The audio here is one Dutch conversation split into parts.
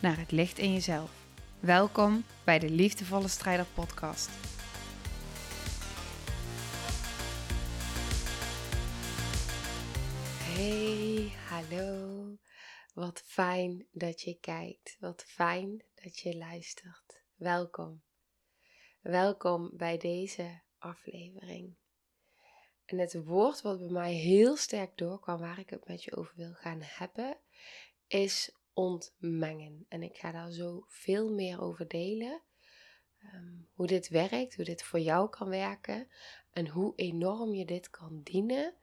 naar het licht in jezelf. Welkom bij de Liefdevolle Strijder Podcast. Hey, hallo. Wat fijn dat je kijkt. Wat fijn dat je luistert. Welkom. Welkom bij deze aflevering. En het woord wat bij mij heel sterk doorkwam, waar ik het met je over wil gaan hebben, is ontmengen. En ik ga daar zo veel meer over delen. Ehm, hoe dit werkt, hoe dit voor jou kan werken en hoe enorm je dit kan dienen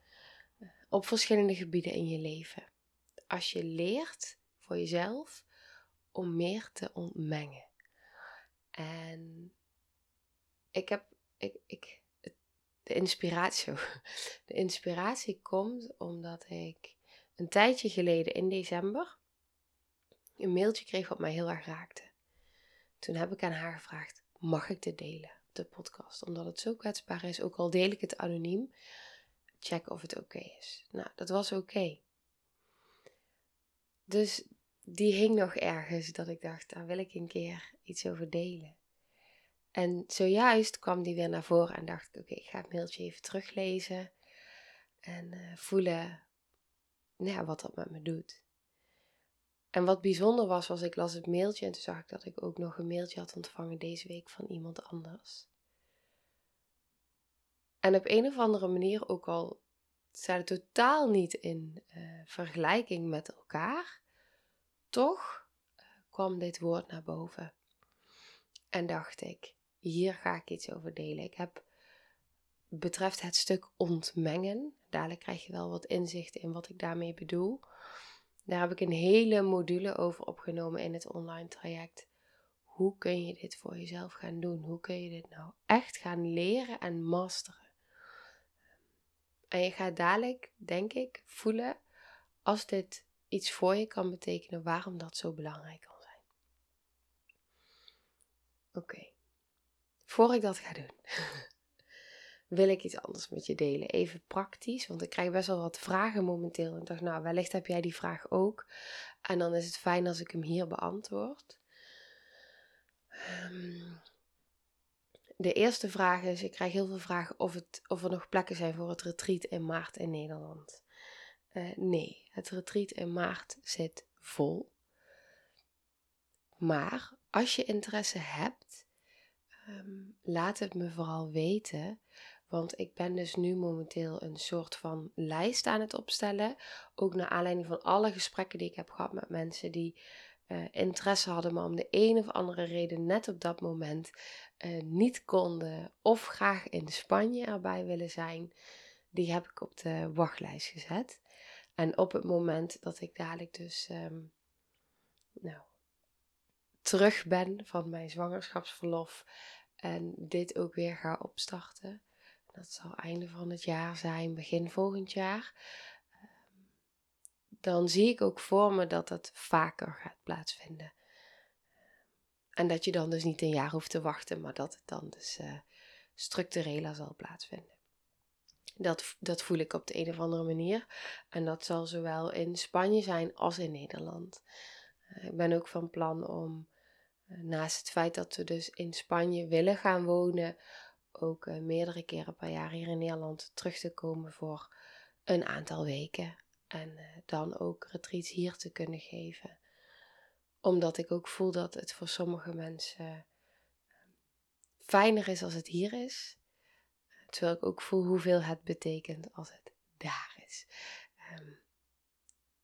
eh, op verschillende gebieden in je leven. Als je leert voor jezelf om meer te ontmengen. En ik heb, ik, ik, de inspiratie, de inspiratie komt omdat ik een tijdje geleden in december een mailtje kreeg wat mij heel erg raakte. Toen heb ik aan haar gevraagd: mag ik dit delen op de podcast? Omdat het zo kwetsbaar is, ook al deel ik het anoniem, check of het oké is. Nou, dat was oké. Dus die hing nog ergens dat ik dacht: daar wil ik een keer iets over delen. En zojuist kwam die weer naar voren en dacht ik: oké, ik ga het mailtje even teruglezen en uh, voelen nou ja, wat dat met me doet. En wat bijzonder was, was ik las het mailtje en toen zag ik dat ik ook nog een mailtje had ontvangen deze week van iemand anders. En op een of andere manier, ook al staat het totaal niet in uh, vergelijking met elkaar, toch uh, kwam dit woord naar boven. En dacht ik, hier ga ik iets over delen. Ik heb, betreft het stuk ontmengen, dadelijk krijg je wel wat inzicht in wat ik daarmee bedoel. Daar heb ik een hele module over opgenomen in het online traject. Hoe kun je dit voor jezelf gaan doen? Hoe kun je dit nou echt gaan leren en masteren? En je gaat dadelijk, denk ik, voelen als dit iets voor je kan betekenen, waarom dat zo belangrijk kan zijn. Oké, voor ik dat ga doen, wil ik iets anders met je delen. Even praktisch, want ik krijg best wel wat vragen momenteel. En ik dacht, nou, wellicht heb jij die vraag ook. En dan is het fijn als ik hem hier beantwoord. Ehm, de eerste vraag is, ik krijg heel veel vragen of, het, of er nog plekken zijn voor het retreat in maart in Nederland. Uh, nee, het retreat in maart zit vol. Maar als je interesse hebt, um, laat het me vooral weten. Want ik ben dus nu momenteel een soort van lijst aan het opstellen. Ook naar aanleiding van alle gesprekken die ik heb gehad met mensen die uh, interesse hadden, maar om de een of andere reden net op dat moment uh, niet konden. Of graag in Spanje erbij willen zijn. Die heb ik op de wachtlijst gezet. En op het moment dat ik dadelijk dus um, nou, terug ben van mijn zwangerschapsverlof en dit ook weer ga opstarten, dat zal einde van het jaar zijn, begin volgend jaar. Ehm, dan zie ik ook voor me dat het vaker gaat plaatsvinden. En dat je dan dus niet een jaar hoeft te wachten, maar dat het dan dus uh, structureler zal plaatsvinden. Dat, dat voel ik op de een of andere manier. En dat zal zowel in Spanje zijn als in Nederland. Uh, ik ben ook van plan om, uh, naast het feit dat we dus in Spanje willen gaan wonen, ook uh, meerdere keren per jaar hier in Nederland terug te komen voor een aantal weken. En uh, dan ook retreats hier te kunnen geven. Omdat ik ook voel dat het voor sommige mensen fijner is als het hier is. Terwijl ik ook voel hoeveel het betekent als het daar is. Um,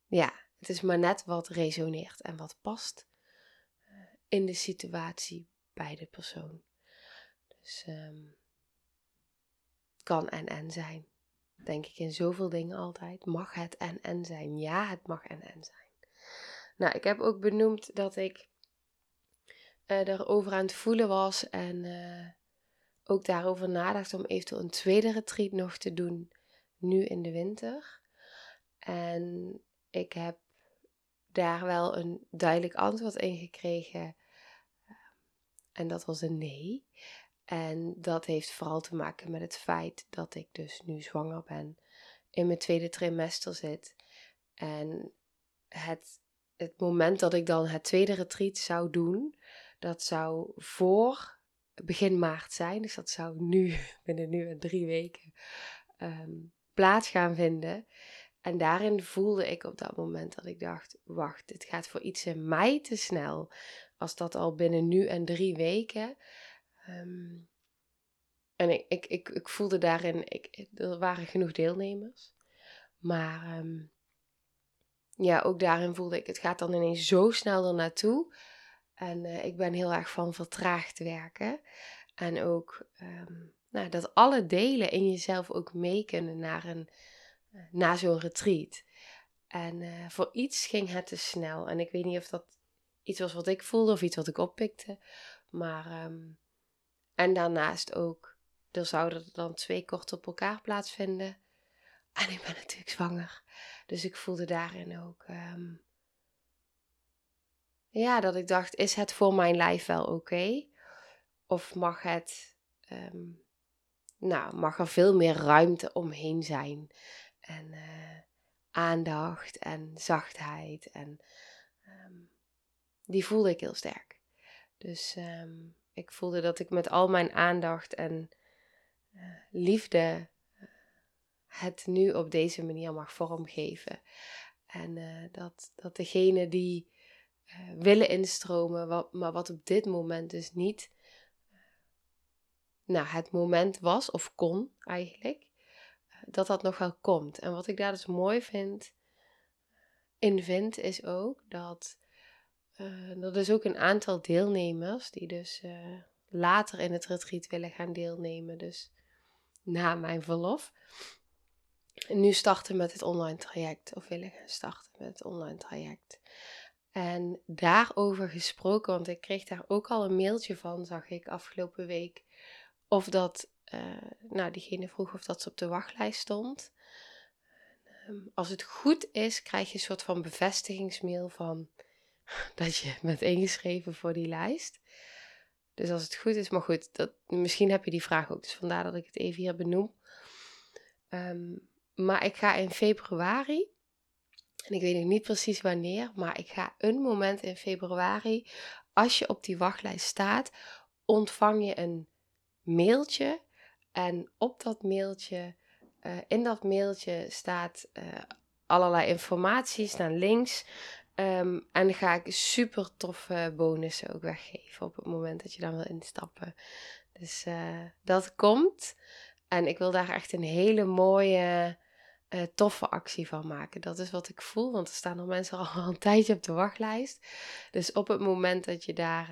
ja, het is maar net wat resoneert en wat past in de situatie bij de persoon. Dus um, kan en en zijn. Denk ik in zoveel dingen altijd. Mag het en en zijn? Ja, het mag en en zijn. Nou, ik heb ook benoemd dat ik uh, erover aan het voelen was en uh, ook daarover nadacht om eventueel een tweede retreat nog te doen, nu in de winter. En ik heb daar wel een duidelijk antwoord in gekregen. En dat was een nee. En dat heeft vooral te maken met het feit dat ik dus nu zwanger ben, in mijn tweede trimester zit. En het, het moment dat ik dan het tweede retreat zou doen, dat zou voor begin maart zijn. Dus dat zou nu, binnen nu en drie weken, ehm, plaats gaan vinden. En daarin voelde ik op dat moment dat ik dacht: wacht, dit gaat voor iets in mij te snel. Als dat al binnen nu en drie weken. Ehm, en ik, ik, ik, ik voelde daarin, ik, er waren genoeg deelnemers. Maar ehm, ja, ook daarin voelde ik, het gaat dan ineens zo snel er naartoe. En uh, ik ben heel erg van vertraagd werken. En ook um, nou, dat alle delen in jezelf ook mee kunnen naar, een, uh, naar zo'n retreat. En uh, voor iets ging het te snel. En ik weet niet of dat iets was wat ik voelde of iets wat ik oppikte. Maar, en daarnaast ook, er zouden er dan twee kort op elkaar plaatsvinden. En ik ben natuurlijk zwanger. Dus ik voelde daarin ook. Um, ja, dat ik dacht: is het voor mijn lijf wel oké? Of mag het. Um, nou, mag er veel meer ruimte omheen zijn? En uh, aandacht en zachtheid. En um, die voelde ik heel sterk. Dus um, ik voelde dat ik met al mijn aandacht en uh, liefde het nu op deze manier mag vormgeven. En uh, dat, dat degene die willen instromen, wat, maar wat op dit moment dus niet nou, het moment was of kon eigenlijk, dat dat nog wel komt. En wat ik daar dus mooi vind, in vind, is ook dat er is ook een aantal deelnemers die dus later in het retreat willen gaan deelnemen. Dus na mijn verlof nu starten met het online traject, of willen gaan starten met het online traject. En daarover gesproken, want ik kreeg daar ook al een mailtje van, zag ik afgelopen week, of dat, uh, nou, diegene vroeg of dat ze op de wachtlijst stond. Ehm, als het goed is, krijg je een soort van bevestigingsmail van dat je bent ingeschreven voor die lijst. Dus als het goed is, maar goed, dat, misschien heb je die vraag ook, dus vandaar dat ik het even hier benoem. Um, maar ik ga in februari, en ik weet nog niet precies wanneer, maar ik ga een moment in februari, als je op die wachtlijst staat, ontvang je een mailtje. En op dat mailtje, uh, in dat mailtje staat uh, allerlei informatie, staan links. Um, en ga ik super toffe bonussen ook weggeven op het moment dat je dan wil instappen. Dus uh, dat komt. En ik wil daar echt een hele mooie uh, toffe actie van maken. Dat is wat ik voel, want er staan nog mensen al een tijdje op de wachtlijst. Dus op het moment dat je daar,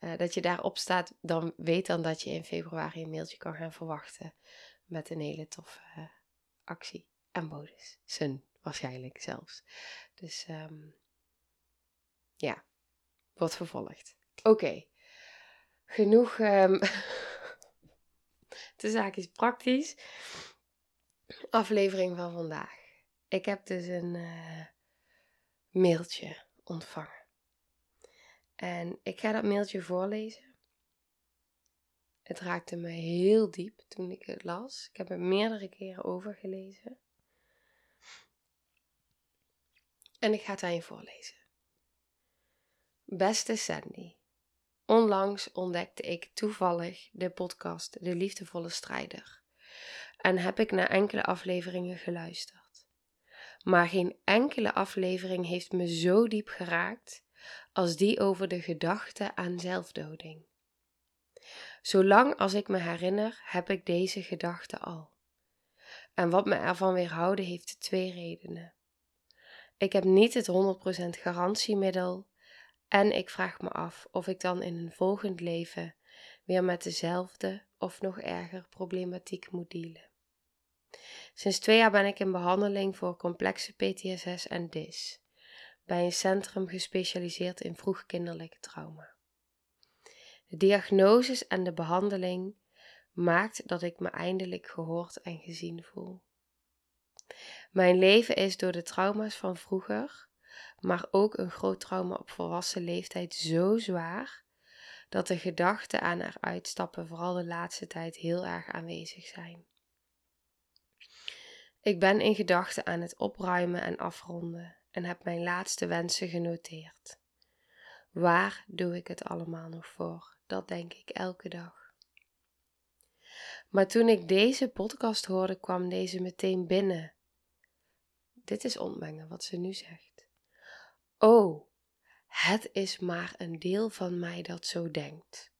uh, dat je daarop staat, dan weet dan dat je in februari een mailtje kan gaan verwachten met een hele toffe actie en bonussen waarschijnlijk zelfs. Dus um, ja, wordt vervolgd. Oké, genoeg. Um, de zaak is praktisch aflevering van vandaag. Ik heb dus een uh, mailtje ontvangen. En ik ga dat mailtje voorlezen. Het raakte me heel diep toen ik het las. Ik heb het meerdere keren overgelezen. En ik ga het aan voorlezen. Beste Sandy, onlangs ontdekte ik toevallig de podcast De Liefdevolle Strijder en heb ik naar enkele afleveringen geluisterd. Maar geen enkele aflevering heeft me zo diep geraakt als die over de gedachte aan zelfdoding. Zolang als ik me herinner, heb ik deze gedachte al. En wat me ervan weerhouden heeft twee redenen. Ik heb niet het 100% garantiemiddel en ik vraag me af of ik dan in een volgend leven weer met dezelfde of nog erger problematiek moet dealen. Sinds twee jaar ben ik in behandeling voor complexe PTSS en DIS. bij een centrum gespecialiseerd in vroegkinderlijke trauma. De diagnoses en de behandeling maakt dat ik me eindelijk gehoord en gezien voel. Mijn leven is door de trauma's van vroeger, maar ook een groot trauma op volwassen leeftijd zo zwaar dat de gedachten aan eruit stappen vooral de laatste tijd heel erg aanwezig zijn. Ik ben in gedachten aan het opruimen en afronden en heb mijn laatste wensen genoteerd. Waar doe ik het allemaal nog voor? Dat denk ik elke dag. Maar toen ik deze podcast hoorde, kwam deze meteen binnen. Dit is ontmengen wat ze nu zegt. Oh, het is maar een deel van mij dat zo denkt.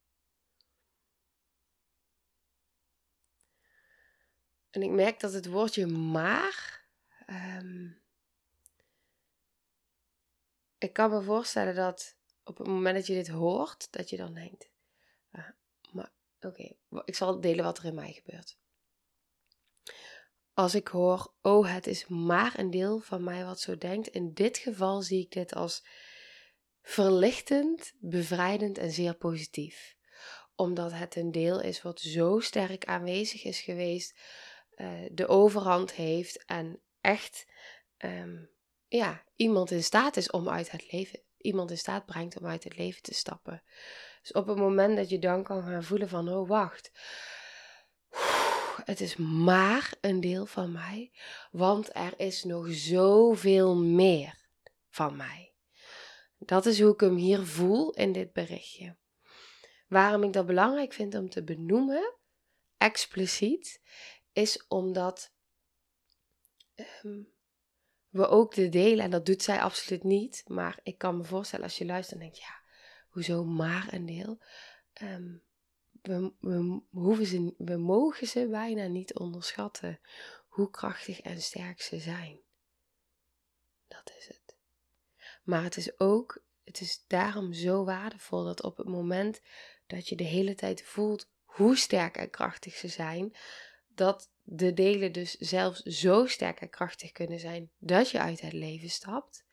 En ik merk dat het woordje maar. Um, ik kan me voorstellen dat op het moment dat je dit hoort, dat je dan denkt: ah, maar oké, ik zal delen wat er in mij gebeurt. Als ik hoor, oh, het is maar een deel van mij wat zo denkt. In dit geval zie ik dit als verlichtend, bevrijdend en zeer positief. Omdat het een deel is wat zo sterk aanwezig is geweest, uh, de overhand heeft en echt um, ja, iemand in staat is om uit het leven, iemand in staat brengt om uit het leven te stappen. Dus op het moment dat je dan kan gaan voelen van, oh wacht, het is maar een deel van mij, want er is nog zoveel meer van mij. Dat is hoe ik hem hier voel in dit berichtje. Waarom ik dat belangrijk vind om te benoemen, expliciet, is omdat um, we ook de delen, en dat doet zij absoluut niet, maar ik kan me voorstellen als je luistert en denkt, ja, hoezo maar een deel? Um, we, we, mogen ze bijna niet onderschatten hoe krachtig en sterk ze zijn. Dat is het. Maar het is ook, het is daarom zo waardevol dat op het moment dat je de hele tijd voelt hoe sterk en krachtig ze zijn, dat de delen dus zelfs zo sterk en krachtig kunnen zijn dat je uit het leven stapt.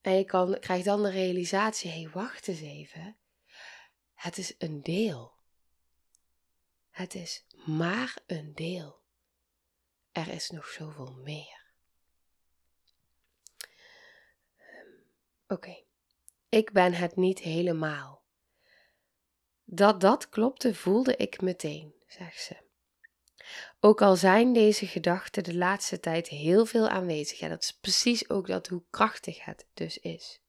En je kan, krijgt dan de realisatie: hé, hey, wacht eens even. Het is een deel. Het is maar een deel. Er is nog zoveel meer. Oké, ik ben het niet helemaal. Dat dat klopte voelde ik meteen, zegt ze. Ook al zijn deze gedachten de laatste tijd heel veel aanwezig, en dat is precies ook dat hoe krachtig het dus is.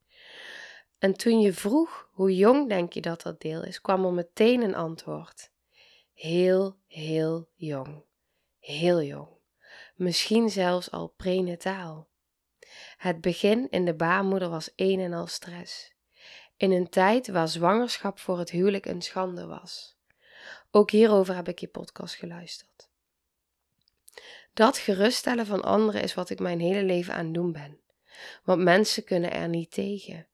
En toen je vroeg hoe jong denk je dat dat deel is, kwam er meteen een antwoord. Heel, heel jong. Heel jong. Misschien zelfs al prenataal. Het begin in de baarmoeder was een en al stress. In een tijd waar zwangerschap voor het huwelijk een schande was. Ook hierover heb ik je podcast geluisterd. Dat geruststellen van anderen is wat ik mijn hele leven aan doen ben. Want mensen kunnen er niet tegen.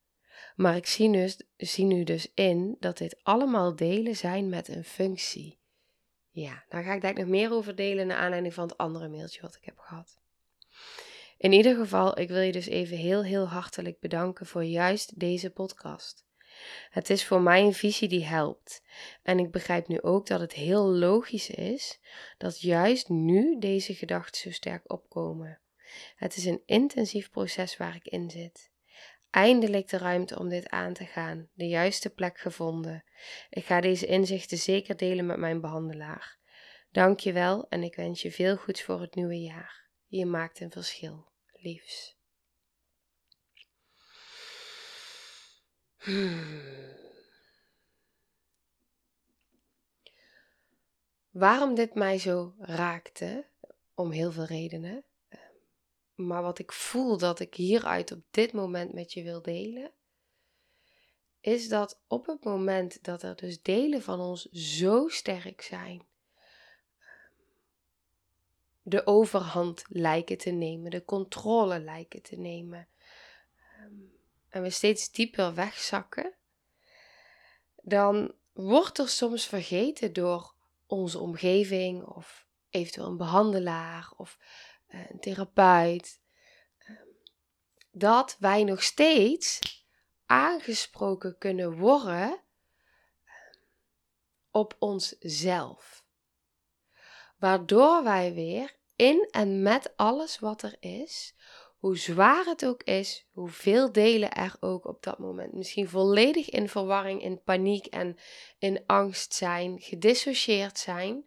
Maar ik zie, zie nu dus in dat dit allemaal delen zijn met een functie. Ja, daar ga ik daar nog meer over delen naar aanleiding van het andere mailtje wat ik heb gehad. In ieder geval, ik wil je dus even heel, heel hartelijk bedanken voor juist deze podcast. Het is voor mij een visie die helpt. En ik begrijp nu ook dat het heel logisch is dat juist nu deze gedachten zo sterk opkomen. Het is een intensief proces waar ik in zit. Eindelijk de ruimte om dit aan te gaan, de juiste plek gevonden. Ik ga deze inzichten zeker delen met mijn behandelaar. Dank je wel en ik wens je veel goeds voor het nieuwe jaar. Je maakt een verschil liefs. Hmm. Waarom dit mij zo raakte, om heel veel redenen, maar wat ik voel dat ik hieruit op dit moment met je wil delen, is dat op het moment dat er dus delen van ons zo sterk zijn, de overhand lijken te nemen, de controle lijken te nemen. Ehm, en we steeds dieper wegzakken, dan wordt er soms vergeten door onze omgeving of eventueel een behandelaar of een therapeut. Ehm, dat wij nog steeds aangesproken kunnen worden ehm, op onszelf. Waardoor wij weer in en met alles wat er is, hoe zwaar het ook is, hoeveel delen er ook op dat moment misschien volledig in verwarring, in paniek en in angst zijn, gedissocieerd zijn,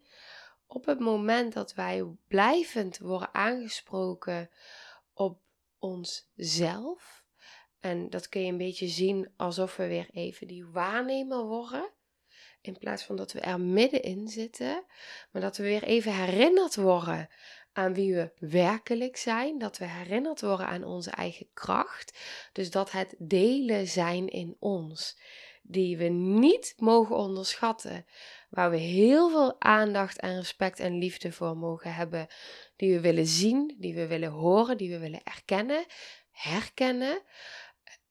op het moment dat wij blijvend worden aangesproken op onszelf, en dat kun je een beetje zien alsof we weer even die waarnemer worden. In plaats van dat we er middenin zitten, maar dat we weer even herinnerd worden aan wie we werkelijk zijn, dat we herinnerd worden aan onze eigen kracht. Dus dat het delen zijn in ons, die we niet mogen onderschatten, waar we heel veel aandacht en respect en liefde voor mogen hebben, die we willen zien, die we willen horen, die we willen erkennen, herkennen.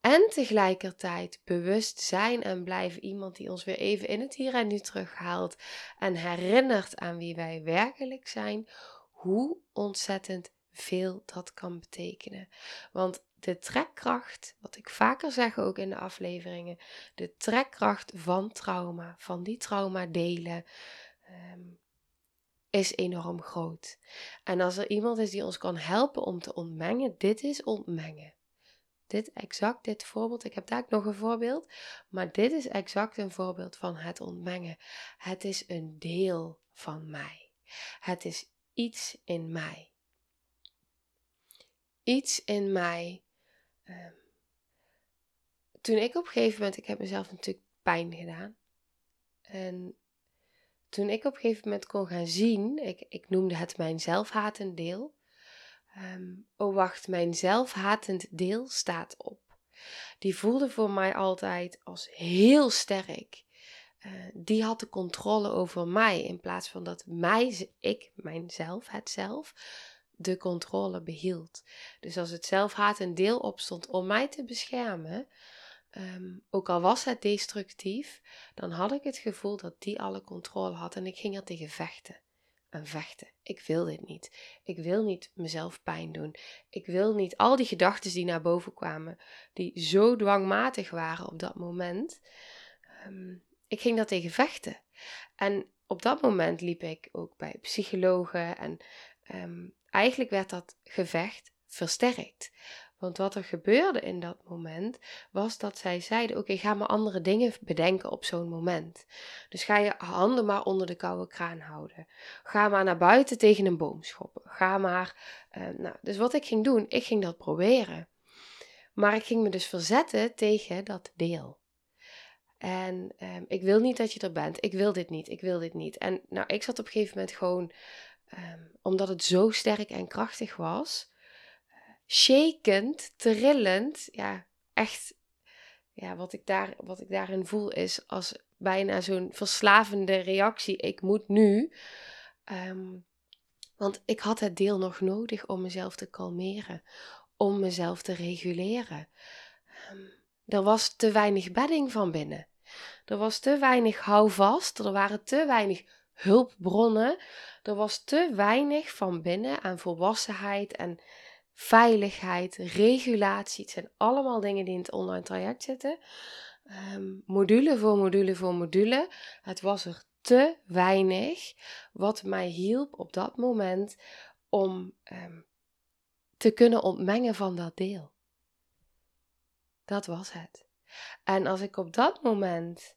En tegelijkertijd bewust zijn en blijven iemand die ons weer even in het hier en nu terughaalt en herinnert aan wie wij werkelijk zijn, hoe ontzettend veel dat kan betekenen. Want de trekkracht, wat ik vaker zeg ook in de afleveringen, de trekkracht van trauma, van die trauma delen, ehm, is enorm groot. En als er iemand is die ons kan helpen om te ontmengen, dit is ontmengen. Dit exact, dit voorbeeld, ik heb daar ook nog een voorbeeld, maar dit is exact een voorbeeld van het ontmengen. Het is een deel van mij. Het is iets in mij. Iets in mij. Um, toen ik op een gegeven moment, ik heb mezelf natuurlijk pijn gedaan. En toen ik op een gegeven moment kon gaan zien, ik, ik noemde het mijn zelfhatend deel. Um, oh wacht, mijn zelfhatend deel staat op. Die voelde voor mij altijd als heel sterk. Eh, die had de controle over mij in plaats van dat mij, ik, mijzelf, het zelf, de controle behield. Dus als het zelfhaat een deel opstond om mij te beschermen, ehm, ook al was het destructief, dan had ik het gevoel dat die alle controle had en ik ging er tegen vechten. En vechten. Ik wil dit niet. Ik wil niet mezelf pijn doen. Ik wil niet al die gedachten die naar boven kwamen, die zo dwangmatig waren op dat moment. Um, ik ging daar tegen vechten. En op dat moment liep ik ook bij psychologen en ehm, eigenlijk werd dat gevecht versterkt. Want wat er gebeurde in dat moment was dat zij zeiden: Oké, ga maar andere dingen bedenken op zo'n moment. Dus ga je handen maar onder de koude kraan houden. Ga maar naar buiten tegen een boom schoppen. Ga maar. Uh, nou, dus wat ik ging doen, ik ging dat proberen. Maar ik ging me dus verzetten tegen dat deel. En um, ik wil niet dat je er bent. Ik wil dit niet. Ik wil dit niet. En nou, ik zat op een gegeven moment gewoon, um, omdat het zo sterk en krachtig was, shakend, trillend. Ja, echt. Ja, wat ik, daar, wat ik daarin voel is als bijna zo'n verslavende reactie. Ik moet nu. Um, want ik had het deel nog nodig om mezelf te kalmeren, om mezelf te reguleren. er was te weinig bedding van binnen. Er was te weinig houvast, er waren te weinig hulpbronnen, er was te weinig van binnen aan volwassenheid en veiligheid, regulatie. Het zijn allemaal dingen die in het online traject zitten. Um, module voor module voor module. Het was er te weinig wat mij hielp op dat moment om um, te kunnen ontmengen van dat deel. Dat was het. En als ik op dat moment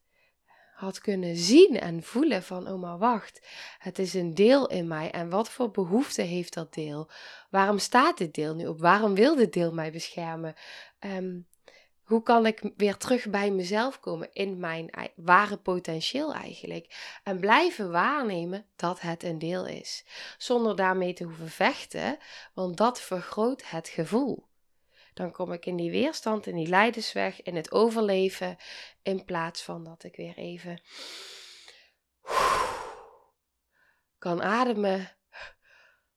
had kunnen zien en voelen van, oh maar wacht, het is een deel in mij en wat voor behoefte heeft dat deel? Waarom staat dit deel nu op? Waarom wil dit deel mij beschermen? Um, hoe kan ik weer terug bij mezelf komen in mijn ware potentieel eigenlijk? En blijven waarnemen dat het een deel is. Zonder daarmee te hoeven vechten, want dat vergroot het gevoel dan kom ik in die weerstand, in die leidersweg, in het overleven, in plaats van dat ik weer even kan ademen,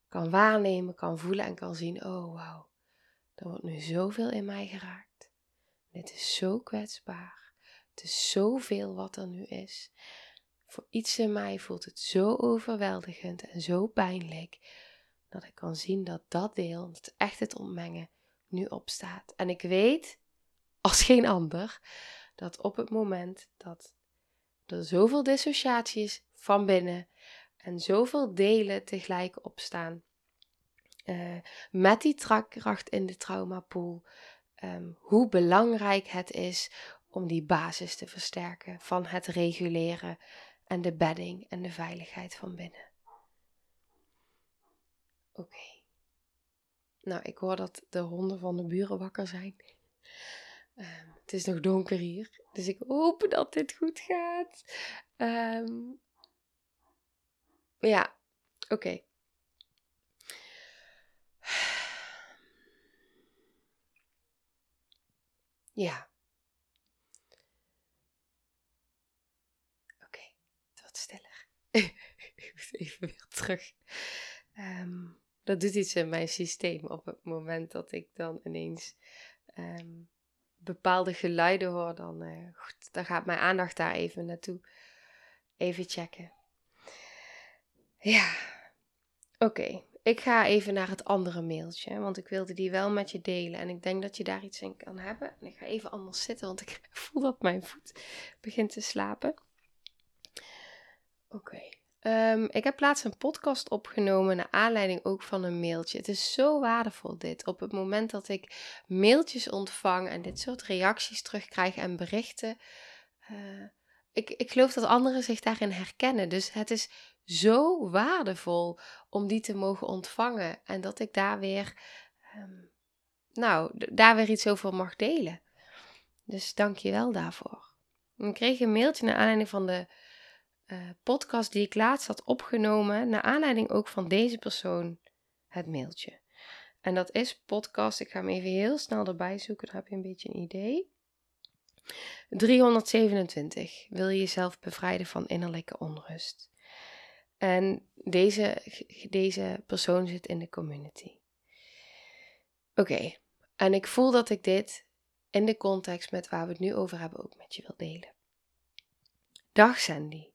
kan waarnemen, kan voelen en kan zien, oh wauw, er wordt nu zoveel in mij geraakt. Dit is zo kwetsbaar. Het is zoveel wat er nu is. Voor iets in mij voelt het zo overweldigend en zo pijnlijk dat ik kan zien dat dat deel, dat echt het ontmengen, nu opstaat. En ik weet, als geen ander, dat op het moment dat er zoveel dissociatie is van binnen en zoveel delen tegelijk opstaan, uh, met die kracht in de traumapool, um, hoe belangrijk het is om die basis te versterken van het reguleren en de bedding en de veiligheid van binnen. Oké. Nou, ik hoor dat de honden van de buren wakker zijn. Um, het is nog donker hier, dus ik hoop dat dit goed gaat. Um, ja, oké. Ja. Oké, wat stiller. Even weer terug. Um, dat doet iets in mijn systeem op het moment dat ik dan ineens um, bepaalde geluiden hoor. Dan, uh, goed, dan gaat mijn aandacht daar even naartoe. Even checken. Ja, oké. Ik ga even naar het andere mailtje, want ik wilde die wel met je delen. En ik denk dat je daar iets in kan hebben. En ik ga even anders zitten, want ik voel dat mijn voet begint te slapen. Oké. Ehm, ik heb laatst een podcast opgenomen naar aanleiding ook van een mailtje. Het is zo waardevol dit. Op het moment dat ik mailtjes ontvang en dit soort reacties terugkrijg en berichten. Uh, ik, ik geloof dat anderen zich daarin herkennen. Dus het is zo waardevol om die te mogen ontvangen. En dat ik daar weer, um, nou, daar weer iets over mag delen. Dus dank je wel daarvoor. Ik kreeg een mailtje naar aanleiding van de uh, podcast die ik laatst had opgenomen. Naar aanleiding ook van deze persoon het mailtje. En dat is podcast. Ik ga hem even heel snel erbij zoeken. Dan heb je een beetje een idee. 327. Wil je jezelf bevrijden van innerlijke onrust? En deze, deze persoon zit in de community. Oké, en ik voel dat ik dit in de context met waar we het nu over hebben ook met je wil delen. Dag Sandy.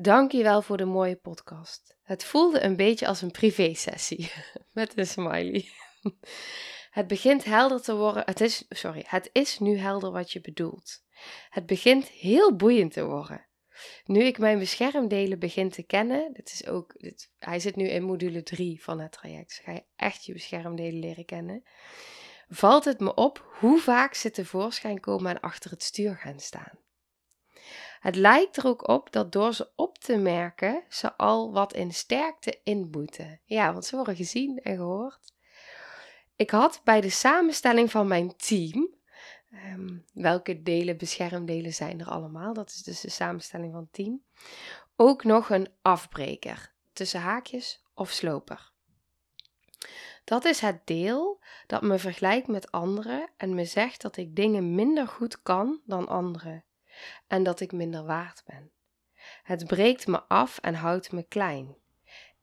Dank je wel voor de mooie podcast. Het voelde een beetje als een privé-sessie met een smiley. Het begint helder te worden. Het is, sorry, het is nu helder wat je bedoelt. Het begint heel boeiend te worden. Nu ik mijn beschermdelen begin te kennen, dit is ook, hij zit nu in module 3 van het traject, dus ga je echt je beschermdelen leren kennen, valt het me op hoe vaak ze tevoorschijn komen en achter het stuur gaan staan. Het lijkt er ook op dat door ze op te merken, ze al wat in sterkte inboeten. Ja, want ze worden gezien en gehoord. Ik had bij de samenstelling van mijn team, ehm, welke delen, beschermdelen zijn er allemaal, dat is dus de samenstelling van het team, ook nog een afbreker, tussen haakjes of sloper. Dat is het deel dat me vergelijkt met anderen en me zegt dat ik dingen minder goed kan dan anderen en dat ik minder waard ben. Het breekt me af en houdt me klein.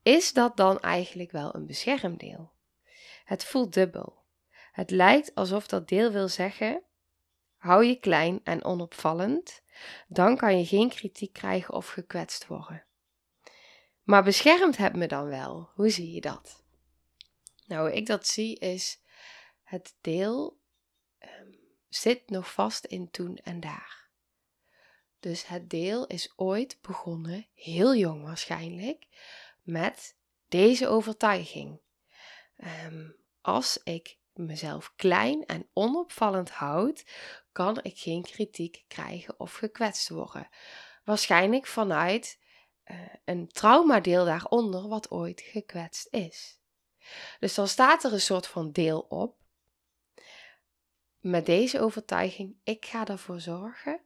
Is dat dan eigenlijk wel een beschermdeel? Het voelt dubbel. Het lijkt alsof dat deel wil zeggen: hou je klein en onopvallend, dan kan je geen kritiek krijgen of gekwetst worden. Maar beschermt het me dan wel? Hoe zie je dat? Nou, hoe ik dat zie is: het deel ehm, zit nog vast in toen en daar. Dus het deel is ooit begonnen, heel jong waarschijnlijk, met deze overtuiging. Ehm, als ik mezelf klein en onopvallend houd, kan ik geen kritiek krijgen of gekwetst worden. Waarschijnlijk vanuit uh, een traumadeel daaronder wat ooit gekwetst is. Dus dan staat er een soort van deel op. Met deze overtuiging, ik ga ervoor zorgen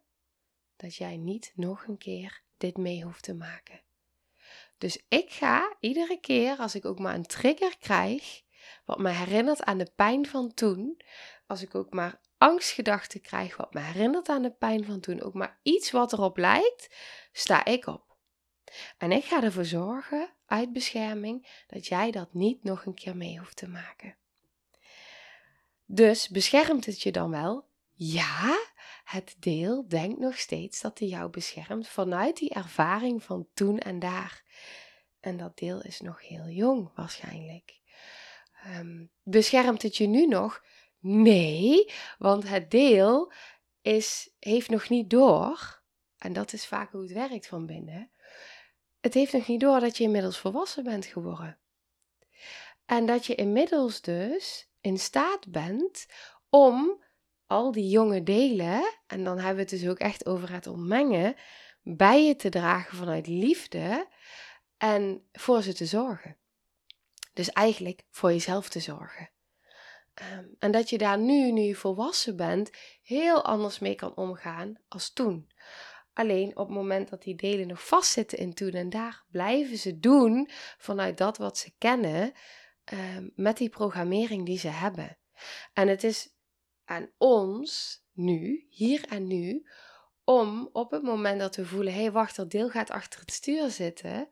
dat jij niet nog een keer dit mee hoeft te maken. Dus ik ga iedere keer als ik ook maar een trigger krijg, wat me herinnert aan de pijn van toen, als ik ook maar angstgedachten krijg, wat me herinnert aan de pijn van toen, ook maar iets wat erop lijkt, sta ik op. En ik ga ervoor zorgen, uit bescherming, dat jij dat niet nog een keer mee hoeft te maken. Dus beschermt het je dan wel? Ja, het deel denkt nog steeds dat hij jou beschermt vanuit die ervaring van toen en daar. En dat deel is nog heel jong waarschijnlijk. Um, beschermt het je nu nog? Nee, want het deel is, heeft nog niet door, en dat is vaak hoe het werkt van binnen. Het heeft nog niet door dat je inmiddels volwassen bent geworden. En dat je inmiddels dus in staat bent om al die jonge delen, en dan hebben we het dus ook echt over het ontmengen, bij je te dragen vanuit liefde en voor ze te zorgen. Dus eigenlijk voor jezelf te zorgen. Ehm, en dat je daar nu, nu je volwassen bent, heel anders mee kan omgaan als toen. Alleen op het moment dat die delen nog vastzitten in toen en daar, blijven ze doen vanuit dat wat ze kennen, ehm, met die programmering die ze hebben. En het is aan ons nu, hier en nu, om op het moment dat we voelen, hé hey, wacht, dat deel gaat achter het stuur zitten,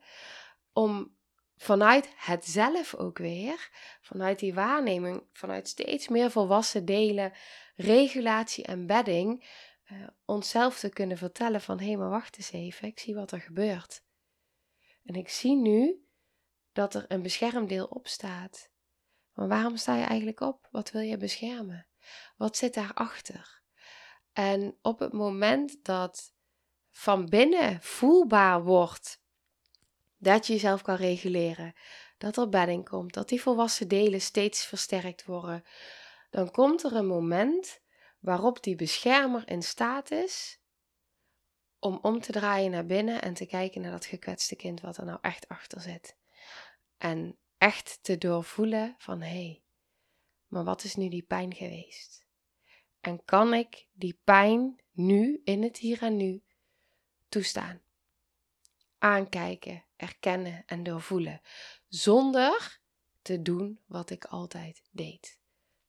om vanuit het zelf ook weer, vanuit die waarneming, vanuit steeds meer volwassen delen, regulatie en bedding, uh, onszelf te kunnen vertellen van hé, hey, maar wacht eens even, ik zie wat er gebeurt. En ik zie nu dat er een beschermdeel op staat. Maar waarom sta je eigenlijk op? Wat wil je beschermen? Wat zit daarachter? En op het moment dat van binnen voelbaar wordt dat je jezelf kan reguleren, dat er bedding komt, dat die volwassen delen steeds versterkt worden, dan komt er een moment waarop die beschermer in staat is om om te draaien naar binnen en te kijken naar dat gekwetste kind wat er nou echt achter zit. En echt te doorvoelen van hé, hey, maar wat is nu die pijn geweest? En kan ik die pijn nu, in het hier en nu, toestaan? Aankijken, erkennen en doorvoelen, zonder te doen wat ik altijd deed.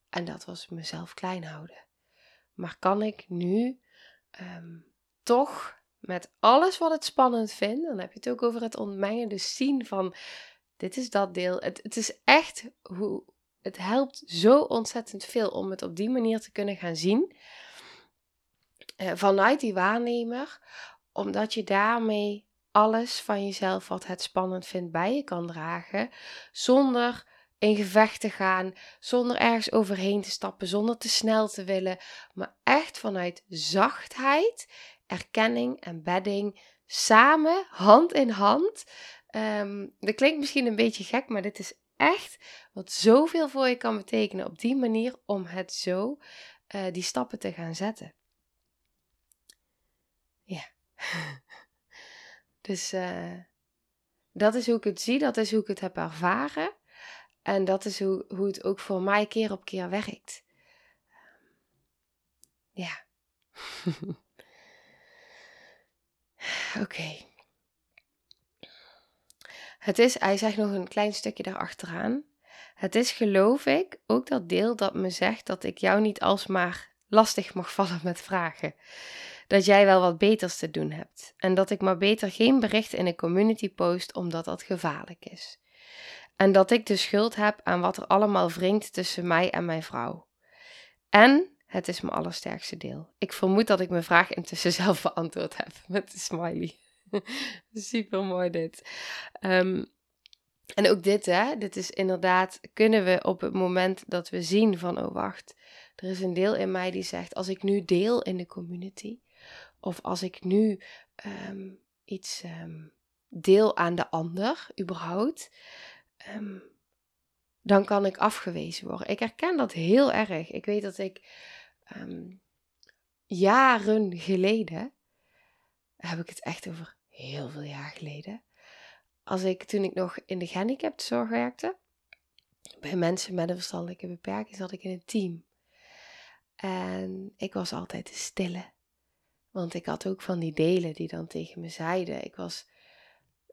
En dat was mezelf klein houden. Maar kan ik nu ehm, toch met alles wat het spannend vindt, dan heb je het ook over het ontmengen, dus zien van dit is dat deel. Het, het is echt hoe, het helpt zo ontzettend veel om het op die manier te kunnen gaan zien. Eh, vanuit die waarnemer, omdat je daarmee alles van jezelf wat het spannend vindt bij je kan dragen, zonder in gevecht te gaan, zonder ergens overheen te stappen, zonder te snel te willen, maar echt vanuit zachtheid, erkenning en bedding, samen, hand in hand. Um, dat klinkt misschien een beetje gek, maar dit is echt wat zoveel voor je kan betekenen op die manier om het zo, uh, die stappen te gaan zetten. Ja. dus uh, dat is hoe ik het zie, dat is hoe ik het heb ervaren. En dat is hoe, hoe het ook voor mij keer op keer werkt. Ja. Oké. Okay. Het is, hij zegt nog een klein stukje daarachteraan. Het is, geloof ik, ook dat deel dat me zegt dat ik jou niet alsmaar lastig mag vallen met vragen. Dat jij wel wat beters te doen hebt. En dat ik maar beter geen bericht in een community post omdat dat gevaarlijk is. En dat ik de schuld heb aan wat er allemaal wringt tussen mij en mijn vrouw. En het is mijn allersterkste deel. Ik vermoed dat ik mijn vraag intussen zelf beantwoord heb met de smiley. Super mooi dit. Ehm, en ook dit, hè, dit is inderdaad, kunnen we op het moment dat we zien van, oh wacht, er is een deel in mij die zegt, als ik nu deel in de community, of als ik nu ehm, iets ehm, deel aan de ander, überhaupt, dan kan ik afgewezen worden. Ik herken dat heel erg. Ik weet dat ik jaren geleden, heb ik het echt over heel veel jaar geleden. Als ik, toen ik nog in de gehandicaptenzorg werkte, bij mensen met een verstandelijke beperking, zat ik in een team. En ik was altijd de stille. Want ik had ook van die delen die dan tegen me zeiden. Ik was,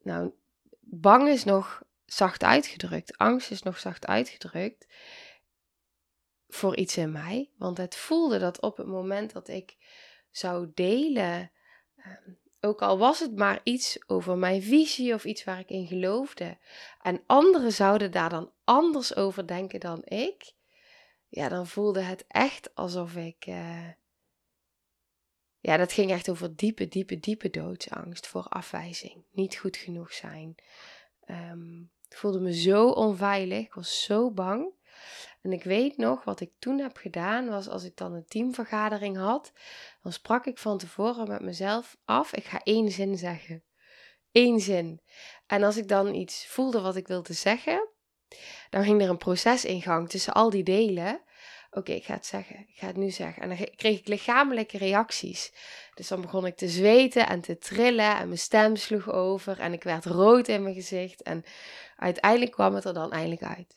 nou, bang is nog zacht uitgedrukt. Angst is nog zacht uitgedrukt. Voor iets in mij. Want het voelde dat op het moment dat ik zou delen. Ehm, ook al was het maar iets over mijn visie of iets waar ik in geloofde. En anderen zouden daar dan anders over denken dan ik. Ja, dan voelde het echt alsof ik. Uh... ja, dat ging echt over diepe, diepe, diepe doodsangst voor afwijzing. Niet goed genoeg zijn. Um, ik voelde me zo onveilig. Ik was zo bang. En ik weet nog wat ik toen heb gedaan, was als ik dan een teamvergadering had, dan sprak ik van tevoren met mezelf af, ik ga één zin zeggen. Eén zin. En als ik dan iets voelde wat ik wilde zeggen, dan ging er een proces in gang tussen al die delen. Oké, ik ga het zeggen. Ik ga het nu zeggen. En dan kreeg ik lichamelijke reacties. Dus dan begon ik te zweten en te trillen en mijn stem sloeg over en ik werd rood in mijn gezicht. En uiteindelijk kwam het er dan eindelijk uit.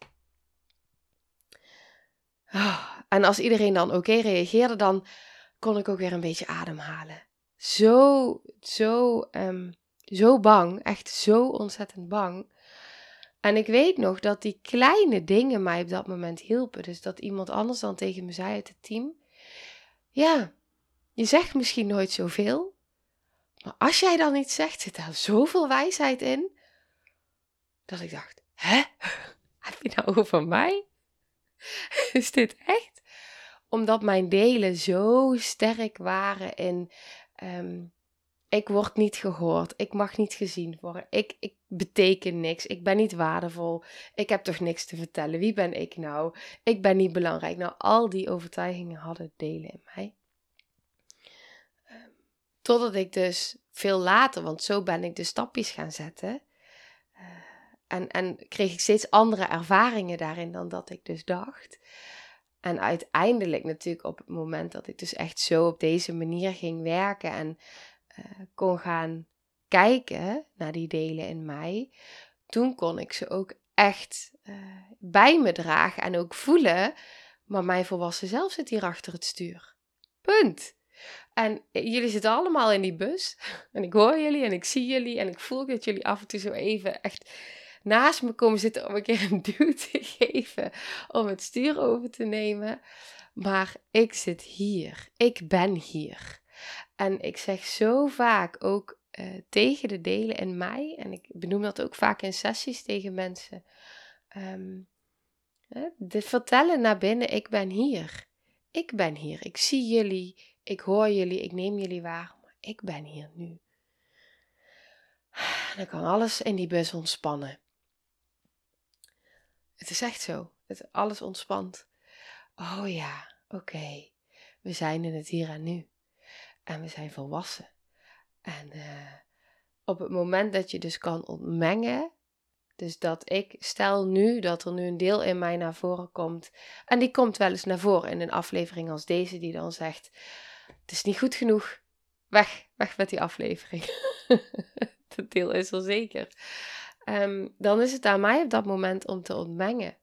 En als iedereen dan oké reageerde, dan kon ik ook weer een beetje ademhalen. Zo, zo, um, zo bang. Echt zo ontzettend bang. En ik weet nog dat die kleine dingen mij op dat moment hielpen. Dus dat iemand anders dan tegen me zei uit het team: Ja, je zegt misschien nooit zoveel. Maar als jij dan iets zegt, zit daar zoveel wijsheid in. Dat ik dacht: Hè? Heb je nou over mij? Is dit echt? Omdat mijn delen zo sterk waren in. Ehm, ik word niet gehoord. Ik mag niet gezien worden. Ik, ik beteken niks. Ik ben niet waardevol. Ik heb toch niks te vertellen. Wie ben ik nou? Ik ben niet belangrijk. Nou, al die overtuigingen hadden delen in mij. Ehm, totdat ik dus veel later, want zo ben ik de stapjes gaan zetten. En, en kreeg ik steeds andere ervaringen daarin dan dat ik dus dacht. En uiteindelijk natuurlijk op het moment dat ik dus echt zo op deze manier ging werken en uh, kon gaan kijken naar die delen in mij, toen kon ik ze ook echt uh, bij me dragen en ook voelen. Maar mijn volwassen zelf zit hier achter het stuur. Punt. En jullie zitten allemaal in die bus. En ik hoor jullie en ik zie jullie. En ik voel dat jullie af en toe zo even echt naast me komen zitten om een keer een duw te geven. Om het stuur over te nemen. Maar ik zit hier. Ik ben hier. En ik zeg zo vaak ook uh, tegen de delen in mij, en ik benoem dat ook vaak in sessies tegen mensen. Um, de vertellen naar binnen, ik ben hier. Ik ben hier. Ik zie jullie, ik hoor jullie, ik neem jullie waar, maar ik ben hier nu. Dan kan alles in die bus ontspannen. Het is echt zo. Het, alles ontspant. Oh ja, oké. We zijn in het hier en nu. En we zijn volwassen. En uh, op het moment dat je dus kan ontmengen, dus dat ik stel nu dat er nu een deel in mij naar voren komt. En die komt wel eens naar voren in een aflevering als deze, die dan zegt: Het is niet goed genoeg. Weg, weg met die aflevering. dat deel is er zeker. Um, dan is het aan mij op dat moment om te ontmengen.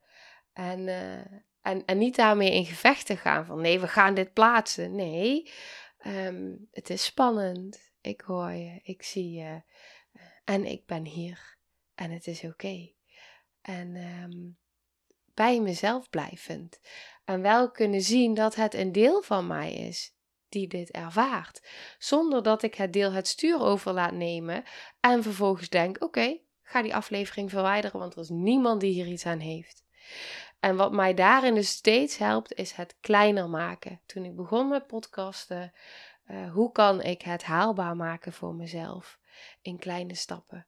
En, uh, en, en niet daarmee in gevecht te gaan van nee, we gaan dit plaatsen. Nee, um, het is spannend. Ik hoor je, ik zie je. En ik ben hier. En het is oké. En um, bij mezelf blijvend. En wel kunnen zien dat het een deel van mij is die dit ervaart. Zonder dat ik het deel het stuur over laat nemen. En vervolgens denk: oké, ga die aflevering verwijderen, want er is niemand die hier iets aan heeft. En wat mij daarin dus steeds helpt, is het kleiner maken. Toen ik begon met podcasten, uh, hoe kan ik het haalbaar maken voor mezelf in kleine stappen?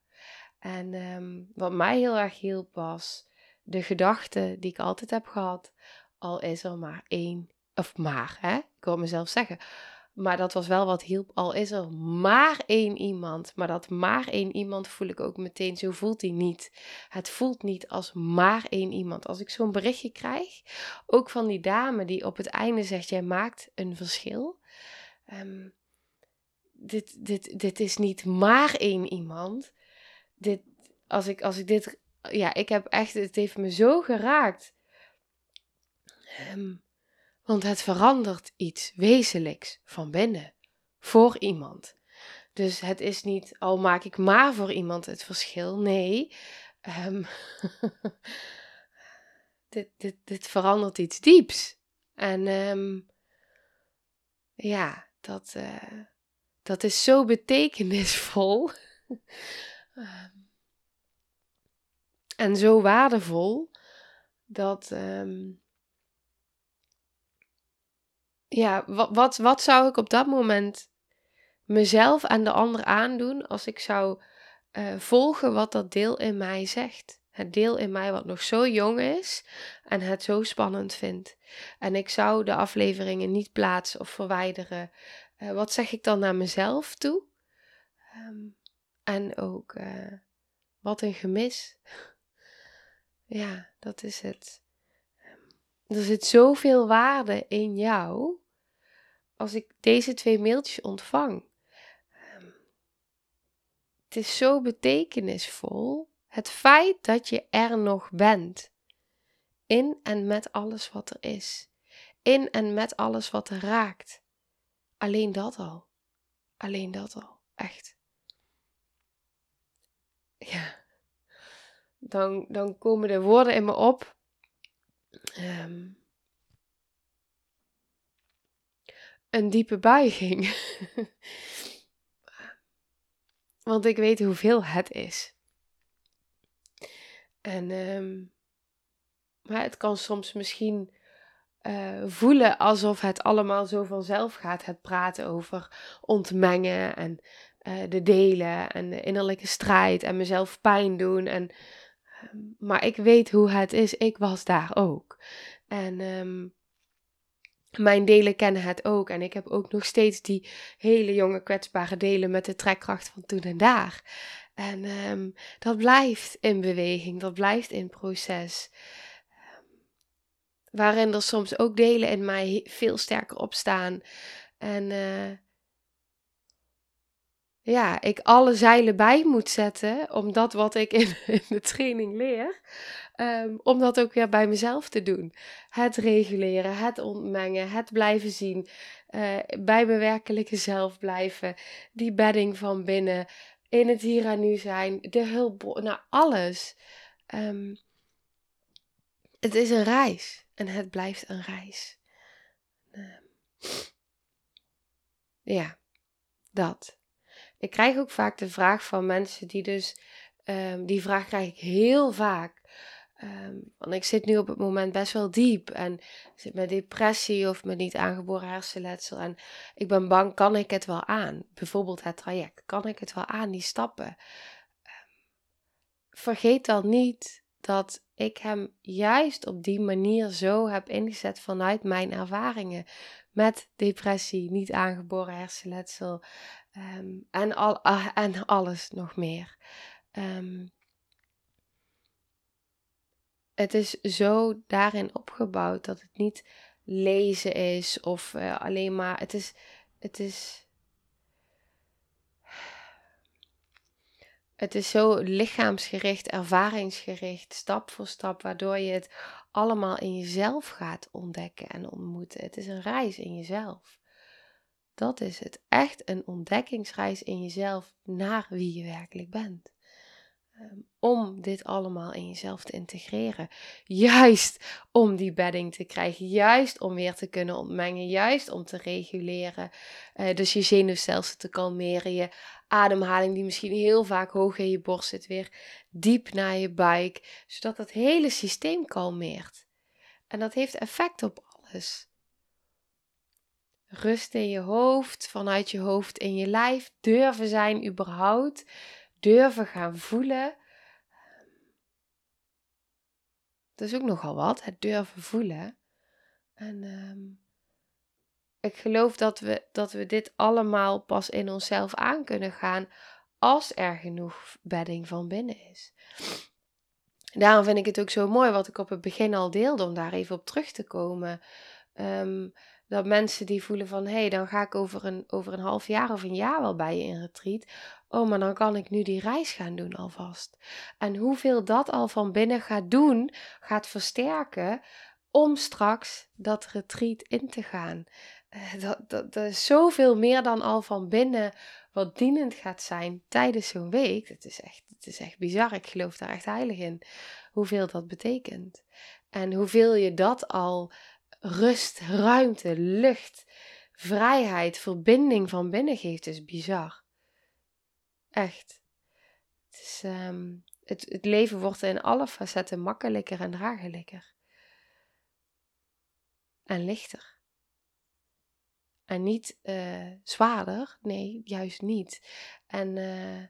En um, wat mij heel erg hielp was de gedachte die ik altijd heb gehad, al is er maar één, of maar, hè? ik hoor mezelf zeggen, maar dat was wel wat hielp, al is er maar één iemand. Maar dat maar één iemand voel ik ook meteen, zo voelt hij niet. Het voelt niet als maar één iemand. Als ik zo'n berichtje krijg, ook van die dame die op het einde zegt, jij maakt een verschil. Um, dit, dit, dit is niet maar één iemand. Dit, als, ik, als ik dit, ja, ik heb echt, het heeft me zo geraakt. Um, want het verandert iets wezenlijks van binnen voor iemand. Dus het is niet al maak ik maar voor iemand het verschil. Nee, um, dit, dit, dit verandert iets dieps. En um, ja, dat, uh, dat is zo betekenisvol. um, en zo waardevol dat. Ja, wat, wat, wat zou ik op dat moment mezelf en de ander aandoen als ik zou uh, volgen wat dat deel in mij zegt? Het deel in mij wat nog zo jong is en het zo spannend vindt. En ik zou de afleveringen niet plaatsen of verwijderen. Uh, wat zeg ik dan naar mezelf toe? Um, en ook uh, wat een gemis. ja, dat is het. Er zit zoveel waarde in jou als ik deze twee mailtjes ontvang. Um, het is zo betekenisvol het feit dat je er nog bent. In en met alles wat er is. In en met alles wat er raakt. Alleen dat al. Alleen dat al. Echt. Ja. Dan, dan komen de woorden in me op. Um, een diepe buiging. Want ik weet hoeveel het is. En um, maar het kan soms misschien uh, voelen alsof het allemaal zo vanzelf gaat. Het praten over ontmengen en uh, de delen en de innerlijke strijd en mezelf pijn doen. En, uh, maar ik weet hoe het is. Ik was daar ook. En um, mijn delen kennen het ook. En ik heb ook nog steeds die hele jonge kwetsbare delen met de trekkracht van toen en daar. En um, dat blijft in beweging, dat blijft in proces. Waarin er soms ook delen in mij veel sterker opstaan. En uh, ja, ik alle zeilen bij moet zetten, om dat wat ik in, de training leer, um, om dat ook weer bij mezelf te doen. Het reguleren, het ontmengen, het blijven zien, uh, bij mijn werkelijke zelf blijven, die bedding van binnen, in het hier en nu zijn, de hulp, nou alles. Um, het is een reis en het blijft een reis. Uh, ja, dat. Ik krijg ook vaak de vraag van mensen die dus, um, die vraag krijg ik heel vaak. Um, want ik zit nu op het moment best wel diep en zit met depressie of met niet aangeboren hersenletsel. En ik ben bang, kan ik het wel aan? Bijvoorbeeld het traject, kan ik het wel aan, die stappen? Um, vergeet dan niet dat ik hem juist op die manier zo heb ingezet vanuit mijn ervaringen met depressie, niet aangeboren hersenletsel um, en, al, uh, en alles nog meer. Um, het is zo daarin opgebouwd dat het niet lezen is of uh, alleen maar. Het is. Het is. Het is zo lichaamsgericht, ervaringsgericht, stap voor stap, waardoor je het allemaal in jezelf gaat ontdekken en ontmoeten. Het is een reis in jezelf. Dat is het. Echt een ontdekkingsreis in jezelf naar wie je werkelijk bent. Ehm, om dit allemaal in jezelf te integreren. Juist om die bedding te krijgen. Juist om weer te kunnen ontmengen. Juist om te reguleren. Uh, dus je zenuwstelsel te kalmeren. Je ademhaling die misschien heel vaak hoog in je borst zit. Weer diep naar je buik. Zodat het hele systeem kalmeert. En dat heeft effect op alles. Rust in je hoofd, vanuit je hoofd in je lijf. Durven zijn überhaupt durven gaan voelen. Dat is ook nogal wat, het durven voelen. En um, ik geloof dat we, dat we dit allemaal pas in onszelf aan kunnen gaan als er genoeg bedding van binnen is. Daarom vind ik het ook zo mooi wat ik op het begin al deelde, om daar even op terug te komen. Um, dat mensen die voelen van hé, hey, dan ga ik over een, over een half jaar of een jaar wel bij je in retreat. Oh, maar dan kan ik nu die reis gaan doen alvast. En hoeveel dat al van binnen gaat doen, gaat versterken om straks dat retreat in te gaan. Eh, dat, dat, dat zoveel meer dan al van binnen wat dienend gaat zijn tijdens zo'n week. Het is, echt, het is echt bizar. Ik geloof daar echt heilig in. Hoeveel dat betekent. En hoeveel je dat al rust, ruimte, lucht, vrijheid, verbinding van binnen geeft, is bizar. Echt. Het, is, um, het, het leven wordt in alle facetten makkelijker en draaglijker. En lichter. En niet uh, zwaarder, nee, juist niet. En uh,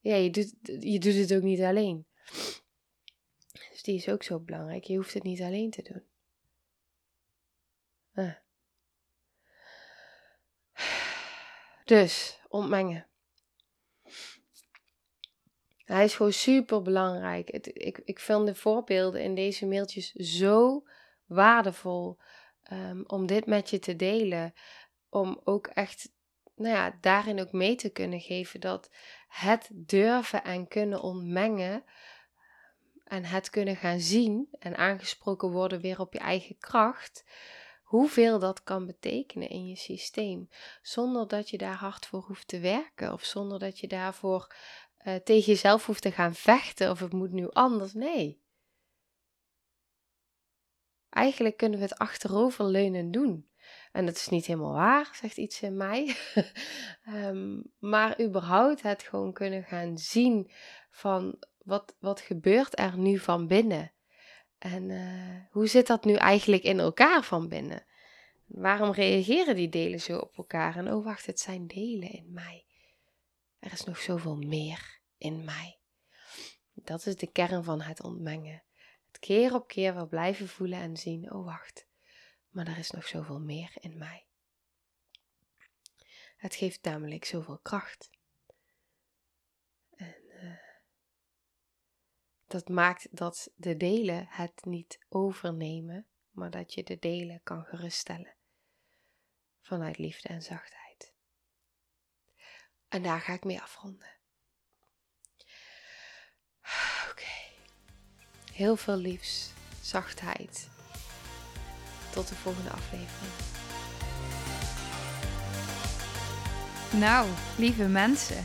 ja, je doet, je doet het ook niet alleen. Dus die is ook zo belangrijk. Je hoeft het niet alleen te doen. Ah. Dus, ontmengen. Hij is gewoon super belangrijk. ik, ik vind de voorbeelden in deze mailtjes zo waardevol um, om dit met je te delen. Om ook echt, nou ja, daarin ook mee te kunnen geven dat het durven en kunnen ontmengen en het kunnen gaan zien en aangesproken worden weer op je eigen kracht, hoeveel dat kan betekenen in je systeem. Zonder dat je daar hard voor hoeft te werken of zonder dat je daarvoor uh, tegen jezelf hoeft te gaan vechten of het moet nu anders. Nee. Eigenlijk kunnen we het achteroverleunen doen. En dat is niet helemaal waar, zegt iets in mij. um, maar überhaupt het gewoon kunnen gaan zien van wat, wat gebeurt er nu van binnen? En uh, hoe zit dat nu eigenlijk in elkaar van binnen? Waarom reageren die delen zo op elkaar? En oh wacht, het zijn delen in mij. Er is nog zoveel meer in mij. Dat is de kern van het ontmengen. Het keer op keer wel blijven voelen en zien, oh wacht, maar er is nog zoveel meer in mij. Het geeft namelijk zoveel kracht. En uh, dat maakt dat de delen het niet overnemen, maar dat je de delen kan geruststellen vanuit liefde en zachtheid. En daar ga ik mee afronden. Oké. Heel veel liefs, zachtheid. Tot de volgende aflevering. Nou, lieve mensen,